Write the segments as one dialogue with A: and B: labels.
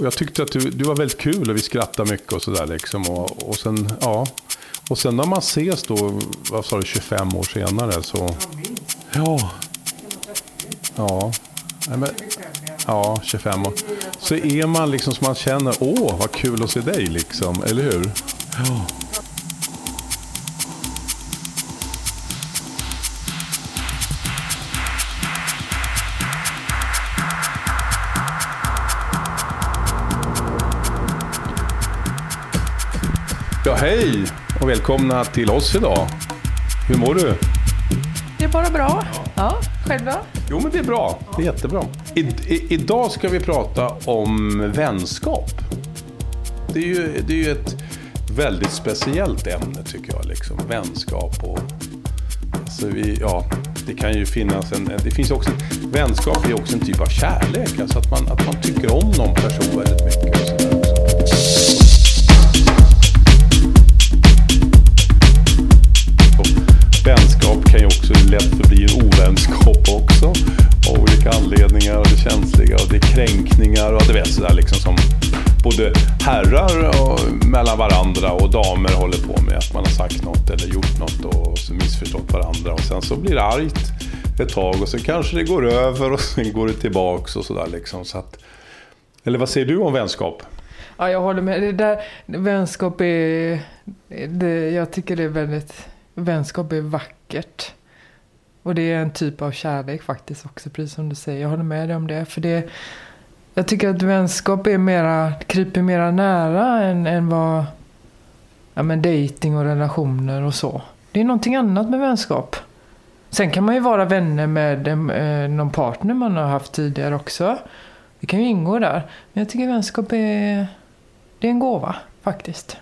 A: Jag tyckte att du, du var väldigt kul och vi skrattade mycket och sådär liksom. Och, och sen, ja. Och sen när man ses då, vad sa du, 25 år senare så... Ja. Ja. Nej, men, ja, 25 år. Så är man liksom som man känner, åh vad kul att se dig liksom, eller hur? Ja. Ja, hej och välkomna till oss idag. Hur mår du?
B: Det är bara bra. Ja, själv då?
A: Jo, men det är bra. Det är jättebra. I, i, idag ska vi prata om vänskap. Det är ju, det är ju ett väldigt speciellt ämne tycker jag. Liksom. Vänskap och... Alltså vi, ja, det kan ju finnas en... Det finns också, vänskap är också en typ av kärlek. Alltså att man, att man tycker om någon person väldigt mycket. Kränkningar och det vet sådär liksom som både herrar och mellan varandra och damer håller på med. Att man har sagt något eller gjort något och så missförstått varandra. Och sen så blir det argt ett tag och sen kanske det går över och sen går det tillbaks och sådär liksom. Så att, eller vad säger du om vänskap?
B: Ja, jag håller med. Det där, vänskap är... Det, jag tycker det är väldigt... Vänskap är vackert. Och det är en typ av kärlek faktiskt också, precis som du säger. Jag håller med dig om det. För det... Jag tycker att vänskap är mera, kryper mera nära än, än vad... Ja men dating och relationer och så. Det är någonting annat med vänskap. Sen kan man ju vara vänner med eh, någon partner man har haft tidigare också. Det kan ju ingå där. Men jag tycker vänskap är... Det är en gåva, faktiskt.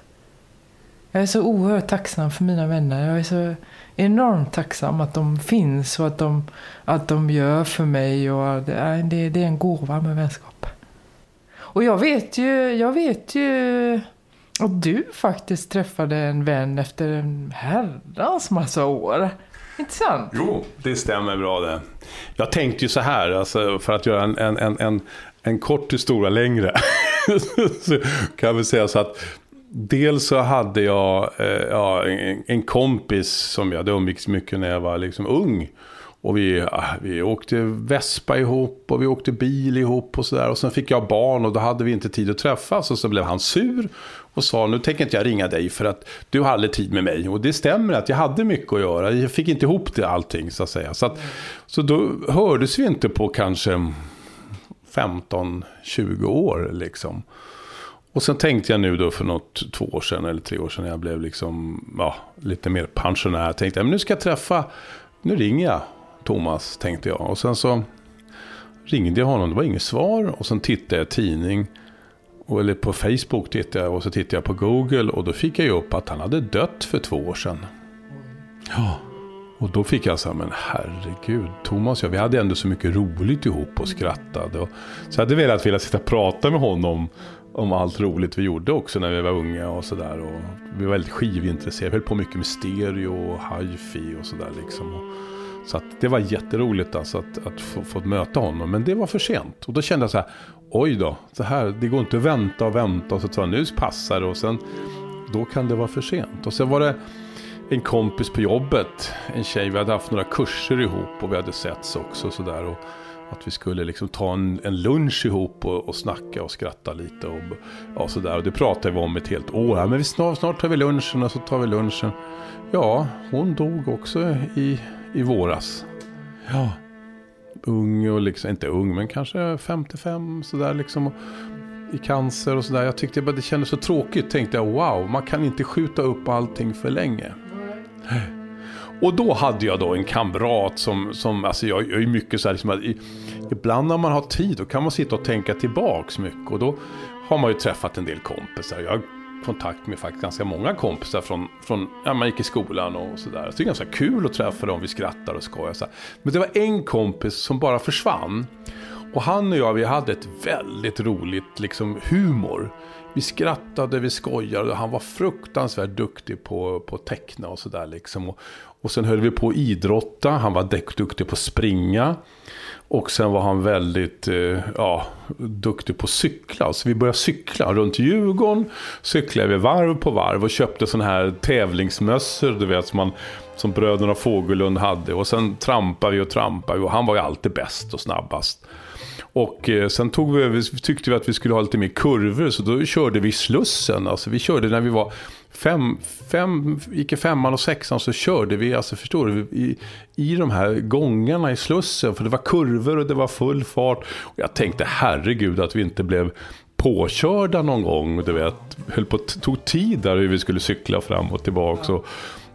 B: Jag är så oerhört tacksam för mina vänner. Jag är så enormt tacksam att de finns och att de, att de gör för mig. Och det, är, det, det är en gåva med vänskap. Och jag vet ju, jag vet ju att du faktiskt träffade en vän efter en herrans massa år. Inte sant?
A: Jo, det stämmer bra det. Jag tänkte ju så här, alltså, för att göra en, en, en, en, en kort historia längre. så kan vi säga så att Dels så hade jag eh, ja, en, en, kompis som jag hade umgicks mycket när jag var liksom ung. Och vi, äh, vi åkte vespa ihop och vi åkte bil ihop och sådär. Och sen fick jag barn och då hade vi inte tid att träffas. Och så blev han sur och sa nu tänker inte jag ringa dig för att du har aldrig tid med mig. Och det stämmer att jag hade mycket att göra. Jag fick inte ihop det allting så att säga. Så, att, så då hördes vi inte på kanske 15-20 år liksom. Och sen tänkte jag nu då för något två år sedan eller tre år sedan när jag blev liksom, ja, lite mer pensionär. Tänkte jag, men nu ska jag träffa, nu ringer jag Thomas, tänkte jag. Och sen så ringde jag honom, det var inget svar. Och sen tittade jag i tidning, och, eller på Facebook tittade jag och så tittade jag på Google. Och då fick jag ju upp att han hade dött för två år sedan. Ja. Och då fick jag så här, men herregud, Thomas och jag, vi hade ändå så mycket roligt ihop och skrattade. Och, så jag hade velat vilja sitta och prata med honom om allt roligt vi gjorde också när vi var unga och sådär. Vi var väldigt skivintresserade, vi höll på mycket med stereo och hifi och sådär liksom. Så att det var jätteroligt alltså att, att få, få möta honom. Men det var för sent. Och då kände jag så här, oj då, så här, det går inte att vänta och vänta. Och så sa jag, nu passar det. Och sen, då kan det vara för sent. Och sen var det en kompis på jobbet, en tjej, vi hade haft några kurser ihop och vi hade setts också. Så där, och, att vi skulle liksom ta en, en lunch ihop och, och snacka och skratta lite. Och, ja, så där. och det pratade vi om ett helt år. Ja, men vi snart, snart tar vi lunchen och så tar vi lunchen. Ja, hon dog också i, i våras. Ja, ung och liksom, inte ung men kanske 55 sådär liksom. I cancer och sådär. Jag tyckte bara det kändes så tråkigt. Tänkte jag wow, man kan inte skjuta upp allting för länge. Och då hade jag då en kamrat som, som alltså jag, jag är mycket så här, liksom, i, ibland när man har tid då kan man sitta och tänka tillbaks mycket. Och då har man ju träffat en del kompisar. Jag kontakt med faktiskt ganska många kompisar från, från ja, man gick i skolan och sådär. Så det är ganska kul att träffa dem, vi skrattar och skojar. Så Men det var en kompis som bara försvann. Och han och jag, vi hade ett väldigt roligt liksom, humor. Vi skrattade, vi skojade och han var fruktansvärt duktig på, på att teckna och sådär liksom. Och, och sen höll vi på att idrotta. Han var duktig på att springa. Och sen var han väldigt eh, ja, duktig på att cykla. Så vi började cykla runt Djurgården. Cyklade vi varv på varv och köpte sådana här tävlingsmössor. Du vet, som, man, som bröderna Fågelund hade. Och sen trampade vi och trampade. Och han var ju alltid bäst och snabbast. Och eh, sen tog vi, tyckte vi att vi skulle ha lite mer kurvor. Så då körde vi Slussen. Alltså vi körde när vi var fem, fem, gick i femman och sexan så körde vi, alltså förstår du, i, i de här gångarna i Slussen. För det var kurvor och det var full fart. Och jag tänkte herregud att vi inte blev påkörda någon gång. Du vet, höll på, tog tid där hur vi skulle cykla fram och tillbaka. Och,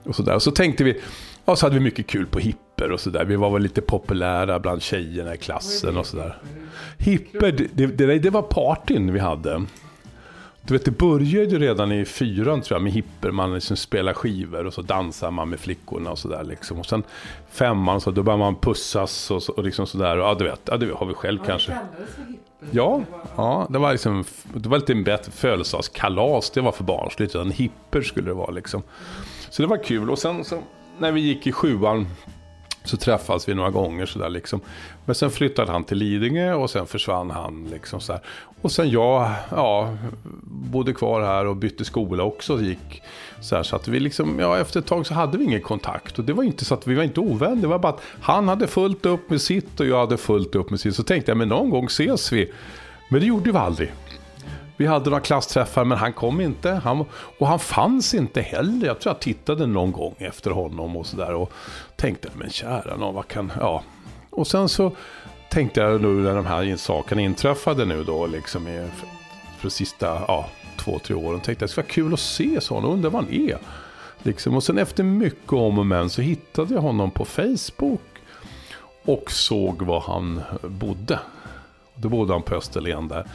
A: och så, där. så tänkte vi, ja så hade vi mycket kul på hipper och sådär. Vi var väl lite populära bland tjejerna i klassen och sådär. Hipper, det, det, det var partyn vi hade. Du vet, det började ju redan i fyran tror jag med hipper. Man liksom spelar skivor och så dansar man med flickorna och sådär. Liksom. Och sen femman så då börjar man pussas och, så, och liksom sådär. Ja, du vet, ja, det har vi själv ja, kanske. Ja, ja, det var liksom, det var lite en bättre födelsedagskalas. Det var för barnsligt. En hipper skulle det vara liksom. Så det var kul. Och sen så, när vi gick i sjuan så träffades vi några gånger sådär liksom. Men sen flyttade han till Lidingö och sen försvann han liksom så här. Och sen jag, ja, bodde kvar här och bytte skola också. Gick så här, så att vi liksom, ja efter ett tag så hade vi ingen kontakt. Och det var inte så att vi var inte ovänner. Det var bara att han hade fullt upp med sitt och jag hade fullt upp med sitt. Så tänkte jag, men någon gång ses vi. Men det gjorde vi aldrig. Vi hade några klassträffar men han kom inte. Han, och han fanns inte heller. Jag tror jag tittade någon gång efter honom och sådär. Och tänkte, men kära någon, vad kan... Ja. Och sen så tänkte jag nu när de här sakerna inträffade nu då, liksom i, för, för de sista ja, två, tre åren. Tänkte jag, det skulle vara kul att se honom. och undra var han är. Liksom. Och sen efter mycket om och men så hittade jag honom på Facebook. Och såg var han bodde. Då bodde han på Österlen där.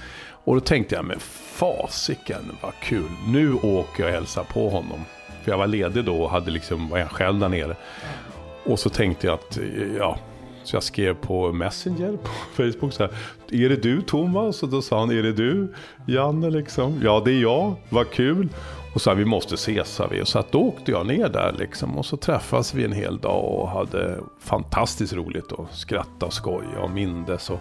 A: Och då tänkte jag, men fasiken vad kul. Nu åker jag och hälsar på honom. För jag var ledig då och hade liksom, var jag själv där nere. Och så tänkte jag att, ja, så jag skrev på Messenger på Facebook så här. Är det du Thomas? Och då sa han, är det du Janne liksom? Ja det är jag, vad kul. Och sa vi måste ses sa vi. Så att då åkte jag ner där liksom. Och så träffades vi en hel dag och hade fantastiskt roligt och skratta och skoja och mindes. Och,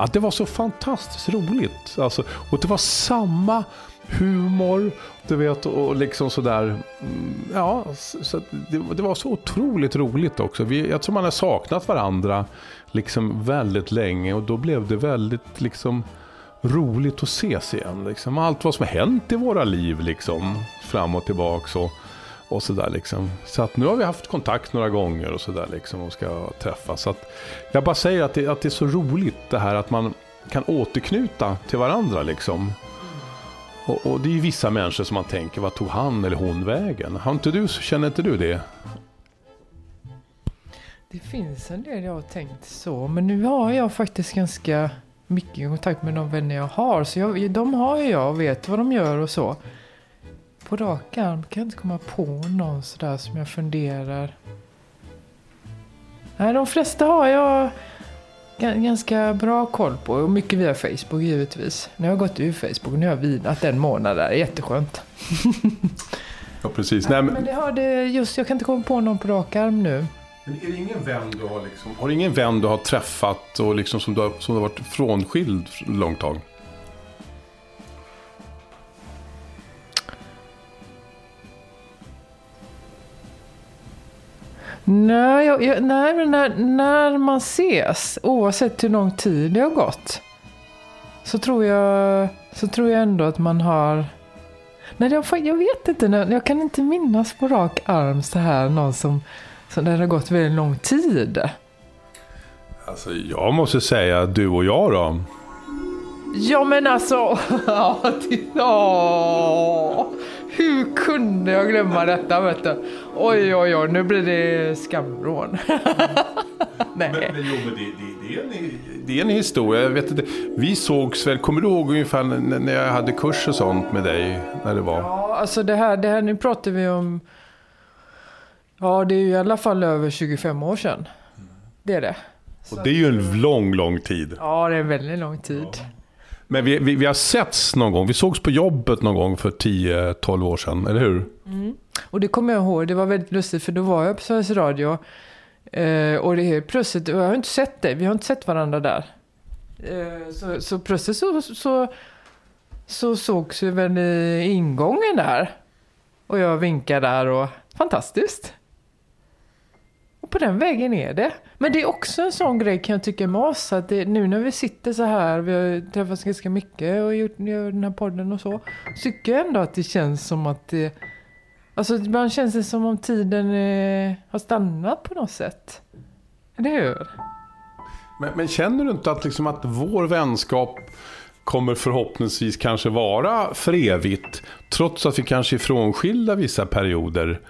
A: Ja, det var så fantastiskt roligt. Alltså, och det var samma humor, du vet, och liksom sådär. Mm, ja, så det, det, var så otroligt roligt också. Vi, jag tror man har saknat varandra liksom väldigt länge och då blev det väldigt liksom roligt att ses igen. Liksom. Allt vad som har hänt i våra liv liksom, fram och tillbaka. Och, och så där liksom. Så att nu har vi haft kontakt några gånger och sådär liksom och ska träffas. Så att jag bara säger att det, att det är så roligt det här att man kan återknyta till varandra liksom. Och, och, det är ju vissa människor som man tänker, vad tog han eller hon vägen? Har inte du, känner inte du det?
B: Det finns en del jag har tänkt så, men nu har jag faktiskt ganska mycket kontakt med de vänner jag har. Så jag, de har ju jag och vet vad de gör och så på rak arm kan jag inte komma på någon sådär som jag funderar. Nej, de flesta har jag ganska bra koll på. Och mycket via Facebook givetvis. Nu har jag gått ur Facebook och nu har jag vilat en månad där. Jätteskönt.
A: ja, precis.
B: Nej, men... men det har det just, jag kan inte komma på någon på rak arm nu.
A: Men är det ingen vän du har liksom, har ingen vän du har träffat och liksom som du har, som du har varit frånskild långt tag?
B: Nej, jag, jag, nej men när, när man ses, oavsett hur lång tid det har gått, så tror jag, så tror jag ändå att man har... Nej, jag, jag vet inte. Jag kan inte minnas på rak arm så här någon som, som det har gått väldigt lång tid.
A: Alltså, jag måste säga du och jag då.
B: Ja, men alltså... ja, hur kunde jag glömma detta vet du? Oj, oj, oj, nu blir det skamvrån.
A: Nej. Men, men, jo, men det, det, det, är en, det är en historia. Jag vet inte. Vi sågs väl, kommer du ihåg ungefär när jag hade kurs och sånt med dig? När det var?
B: Ja, alltså det här, det här nu pratar vi om... Ja, det är ju i alla fall över 25 år sedan. Det är det.
A: Och det är ju en lång, lång tid.
B: Ja, det är en väldigt lång tid. Ja.
A: Men vi, vi, vi har setts någon gång. Vi sågs på jobbet någon gång för 10-12 år sedan, eller hur?
B: Mm. Och det kommer jag ihåg. Det var väldigt lustigt för då var jag på Sveriges Radio. Eh, och det är plötsligt, och jag har inte sett dig. Vi har inte sett varandra där. Eh, så, så plötsligt så, så, så sågs vi väl i ingången där. Och jag vinkar där och fantastiskt. På den vägen är det. Men det är också en sån grej kan jag tycka med oss. Att det, nu när vi sitter så här, vi har träffats ganska mycket och gjort gjort den här podden och så. Så tycker jag ändå att det känns som att det... Alltså ibland känns det som om tiden eh, har stannat på något sätt. Eller hur?
A: Men, men känner du inte att, liksom att vår vänskap kommer förhoppningsvis kanske vara för evigt, trots att vi kanske är frånskilda vissa perioder,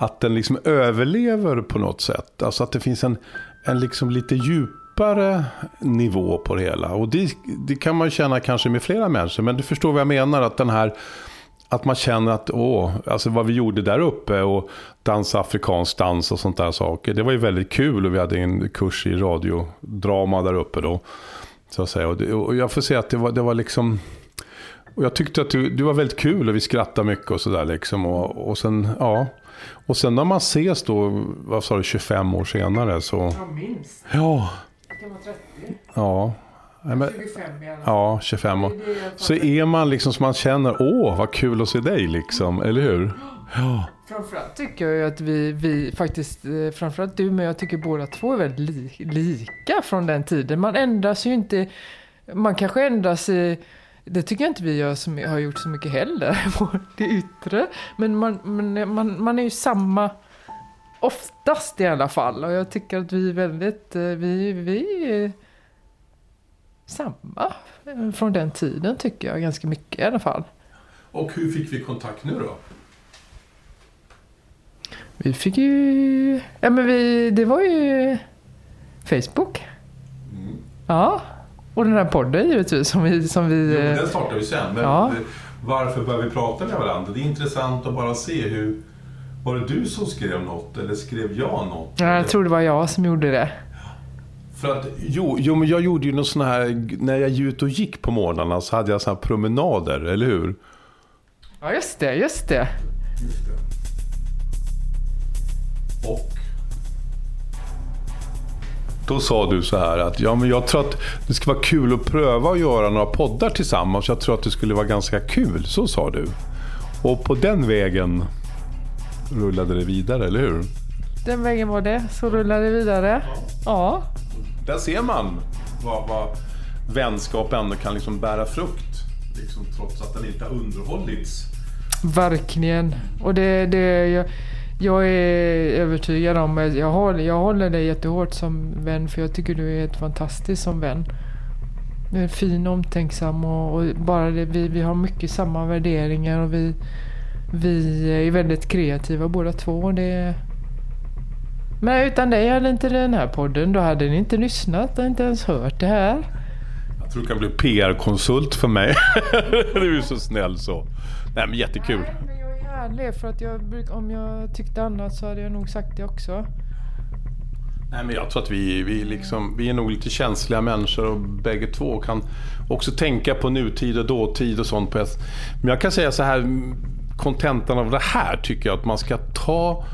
A: att den liksom överlever på något sätt. Alltså att det finns en, en liksom lite djupare nivå på det hela. Och det, det kan man känna kanske med flera människor, men du förstår vad jag menar, att den här att man känner att, åh, alltså vad vi gjorde där uppe och dansa afrikansk dans och sånt där saker. Det var ju väldigt kul och vi hade en kurs i radiodrama där uppe då. Så att säga. Och, det, och jag får säga att det var, det var liksom... Och jag tyckte att du, du var väldigt kul och vi skrattade mycket och sådär liksom. Och, och sen, ja. Och sen när man ses då, vad sa du, 25 år senare så...
B: Ja, minst.
A: Ja.
B: Kan vara 30.
A: Ja. Nej, men,
B: 25 i alla fall.
A: ja, 25 år. Så är man liksom som man känner, åh vad kul att se dig liksom, eller hur? Ja.
B: Framförallt tycker jag ju att vi, vi faktiskt, eh, framförallt du men jag tycker båda två är väldigt li, lika från den tiden. Man ändras ju inte, man kanske ändras i, det tycker jag inte vi gör så, har gjort så mycket heller, det yttre. Men man, man, man, man är ju samma, oftast i alla fall. Och jag tycker att vi är väldigt, eh, vi, vi är samma från den tiden tycker jag, ganska mycket i alla fall.
A: Och hur fick vi kontakt nu då?
B: Vi fick ju... Ja men vi... Det var ju Facebook.
A: Mm.
B: Ja. Och den här podden givetvis som vi... Som vi
A: Jo,
B: eh,
A: den startar vi sen. Men
B: Ja.
A: varför börjar vi prata med varandra? Det är intressant att bara se hur... Var det du som skrev något eller skrev jag något?
B: ja, jag tror det var jag som gjorde det.
A: För att, jo, jo, men jag gjorde ju någon sån här... När jag gick ut och gick på morgnarna så hade jag såna här promenader, eller hur?
B: Ja just det, just det.
A: Just det. Och? Då sa du så här att ja, men jag tror att det skulle vara kul att pröva att göra några poddar tillsammans. Jag tror att det skulle vara ganska kul. Så sa du. Och på den vägen rullade det vidare, eller hur?
B: Den vägen var det. Så rullade det vidare. Ja.
A: Där ser man vad, vad vänskap ändå kan liksom bära frukt. Liksom, trots att den inte har underhållits.
B: Verkligen. Och det, det jag, jag är övertygad om, jag håller, jag håller dig jättehårt som vän för jag tycker du är ett fantastisk som vän. Du är fin, omtänksam och, och bara det, vi, vi har mycket samma värderingar och vi, vi är väldigt kreativa båda två. Och det, men utan dig hade inte den här podden, då hade ni inte lyssnat och inte ens hört det här.
A: Jag tror du kan bli PR-konsult för mig. du är så snäll så. Nej men jättekul.
B: Jag ärlig för att jag, bruk- om jag tyckte annat så hade jag nog sagt det också.
A: Nej men jag tror att vi, vi, liksom, vi är nog lite känsliga människor och bägge två kan också tänka på nutid och dåtid och sånt. På ett. Men jag kan säga så här, kontentan av det här tycker jag att man ska ta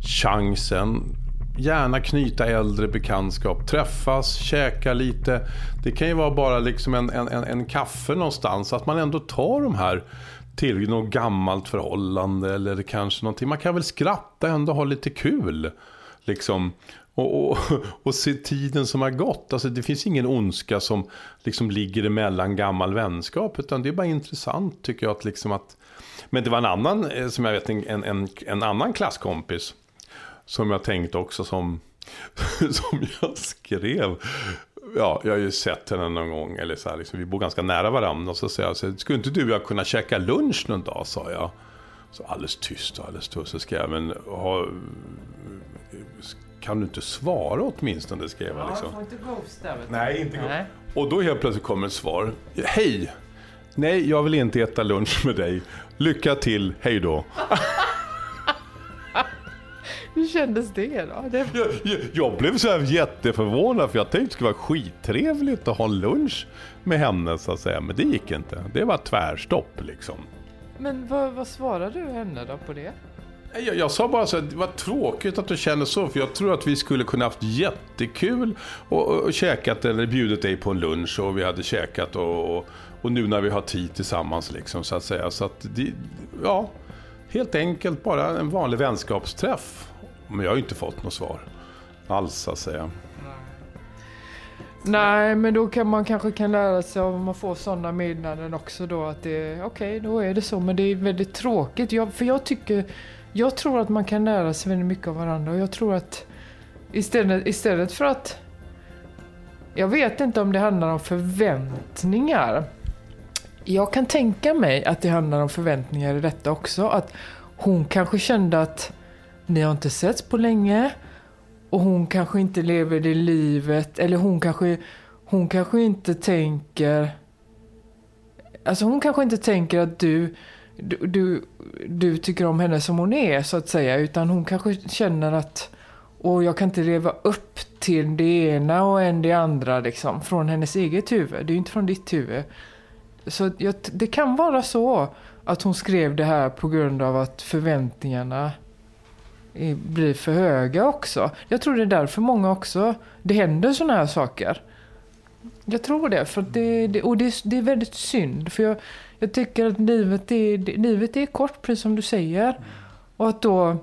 A: chansen. Gärna knyta äldre bekantskap, träffas, käka lite. Det kan ju vara bara liksom en, en, en, en kaffe någonstans. Att man ändå tar de här till något gammalt förhållande eller kanske någonting. Man kan väl skratta ändå ha lite kul. Liksom. Och, och, och se tiden som har gått. Alltså, det finns ingen ondska som liksom ligger emellan gammal vänskap. Utan det är bara intressant tycker jag. Att liksom att... Men det var en annan, eh, som jag vet, en, en, en annan klasskompis. Som jag tänkte också som, som jag skrev. Ja, jag har ju sett henne någon gång. Eller så här, liksom, vi bor ganska nära varandra. Och så säger jag, så, skulle inte du och jag kunna käka lunch någon dag? sa jag. Så alldeles tyst och alldeles tyst. Så skrev jag, men ha, kan du inte svara åtminstone? Skrev jag liksom.
B: får inte ghosta.
A: Nej, inte
B: Nej.
A: Och då helt plötsligt kommer ett svar. Hej! Nej, jag vill inte äta lunch med dig. Lycka till, hej då.
B: Kändes det då? Det...
A: Jag, jag, jag blev så här jätteförvånad för jag tänkte det skulle vara skittrevligt att ha en lunch med henne så att säga. Men det gick inte. Det var tvärstopp liksom.
B: Men vad, vad svarade du henne då på det?
A: Jag, jag sa bara så att det var tråkigt att du känner så, för jag tror att vi skulle kunna haft jättekul och, och, och käkat eller bjudit dig på en lunch och vi hade käkat och, och, och nu när vi har tid tillsammans liksom så att säga. Så att det, ja, helt enkelt bara en vanlig vänskapsträff. Men jag har ju inte fått något svar alls så att säga.
B: Nej, men då kan man kanske kan lära sig om man får sådana meddelanden också då att det okej, okay, då är det så. Men det är väldigt tråkigt. Jag, för jag tycker, jag tror att man kan lära sig väldigt mycket av varandra och jag tror att istället, istället för att jag vet inte om det handlar om förväntningar. Jag kan tänka mig att det handlar om förväntningar i detta också. Att hon kanske kände att ni har inte setts på länge. Och hon kanske inte lever det livet. Eller hon kanske, hon kanske inte tänker... Alltså hon kanske inte tänker att du, du, du, du tycker om henne som hon är så att säga. Utan hon kanske känner att och jag kan inte leva upp till det ena och än det andra liksom. Från hennes eget huvud. Det är ju inte från ditt huvud. Så jag, det kan vara så att hon skrev det här på grund av att förväntningarna blir för höga också. Jag tror det är därför många också, det händer sådana här saker. Jag tror det, för det, det och det, det, är väldigt synd. För jag, jag tycker att livet är, livet är kort, precis som du säger. Och att då,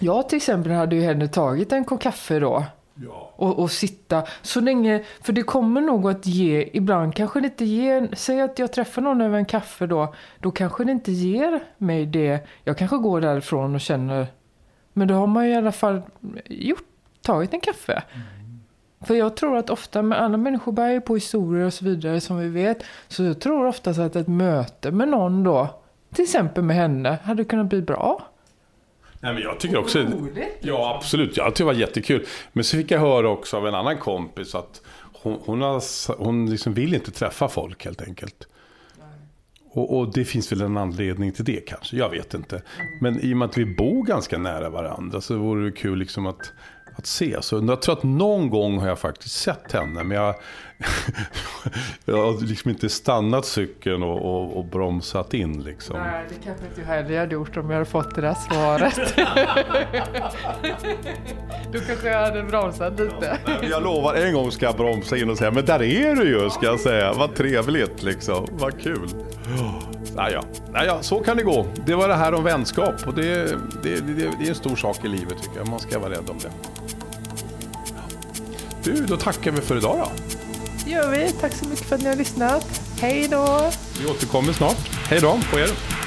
B: jag till exempel hade ju hellre tagit en kopp kaffe då. Ja. Och, och, sitta så länge, för det kommer nog att ge, ibland kanske det inte ger, säg att jag träffar någon över en kaffe då, då kanske det inte ger mig det, jag kanske går därifrån och känner men då har man ju i alla fall gjort, tagit en kaffe. Mm. För jag tror att ofta, med alla människor bär ju på historier och så vidare som vi vet. Så jag tror oftast att ett möte med någon då, till exempel med henne, hade kunnat bli bra.
A: Nej, men jag tycker också... Ja, absolut. Jag tycker det var jättekul. Men så fick jag höra också av en annan kompis att hon, hon, har, hon liksom vill inte träffa folk helt enkelt. Och, och, det finns väl en anledning till det kanske, jag vet inte. Men i och med att vi bor ganska nära varandra så vore det kul liksom att, att se. Så jag tror att någon gång har jag faktiskt sett henne. Men jag, jag har liksom inte stannat cykeln och, och, och bromsat in liksom.
B: Nej, det kanske inte jag heller hade gjort om jag hade fått det där svaret. Då kanske jag hade bromsat lite.
A: Jag lovar, en gång ska jag bromsa in och säga, men där är du ju, ska jag säga. Vad trevligt liksom, vad kul. Naja, naja, så kan det gå. Det var det här om vänskap och det, det, det, det är en stor sak i livet tycker jag. Man ska vara rädd om det. Du, då tackar vi för idag då.
B: Det gör vi. Tack så mycket för att ni har lyssnat. Hej då!
A: Vi återkommer snart. Hej då på er!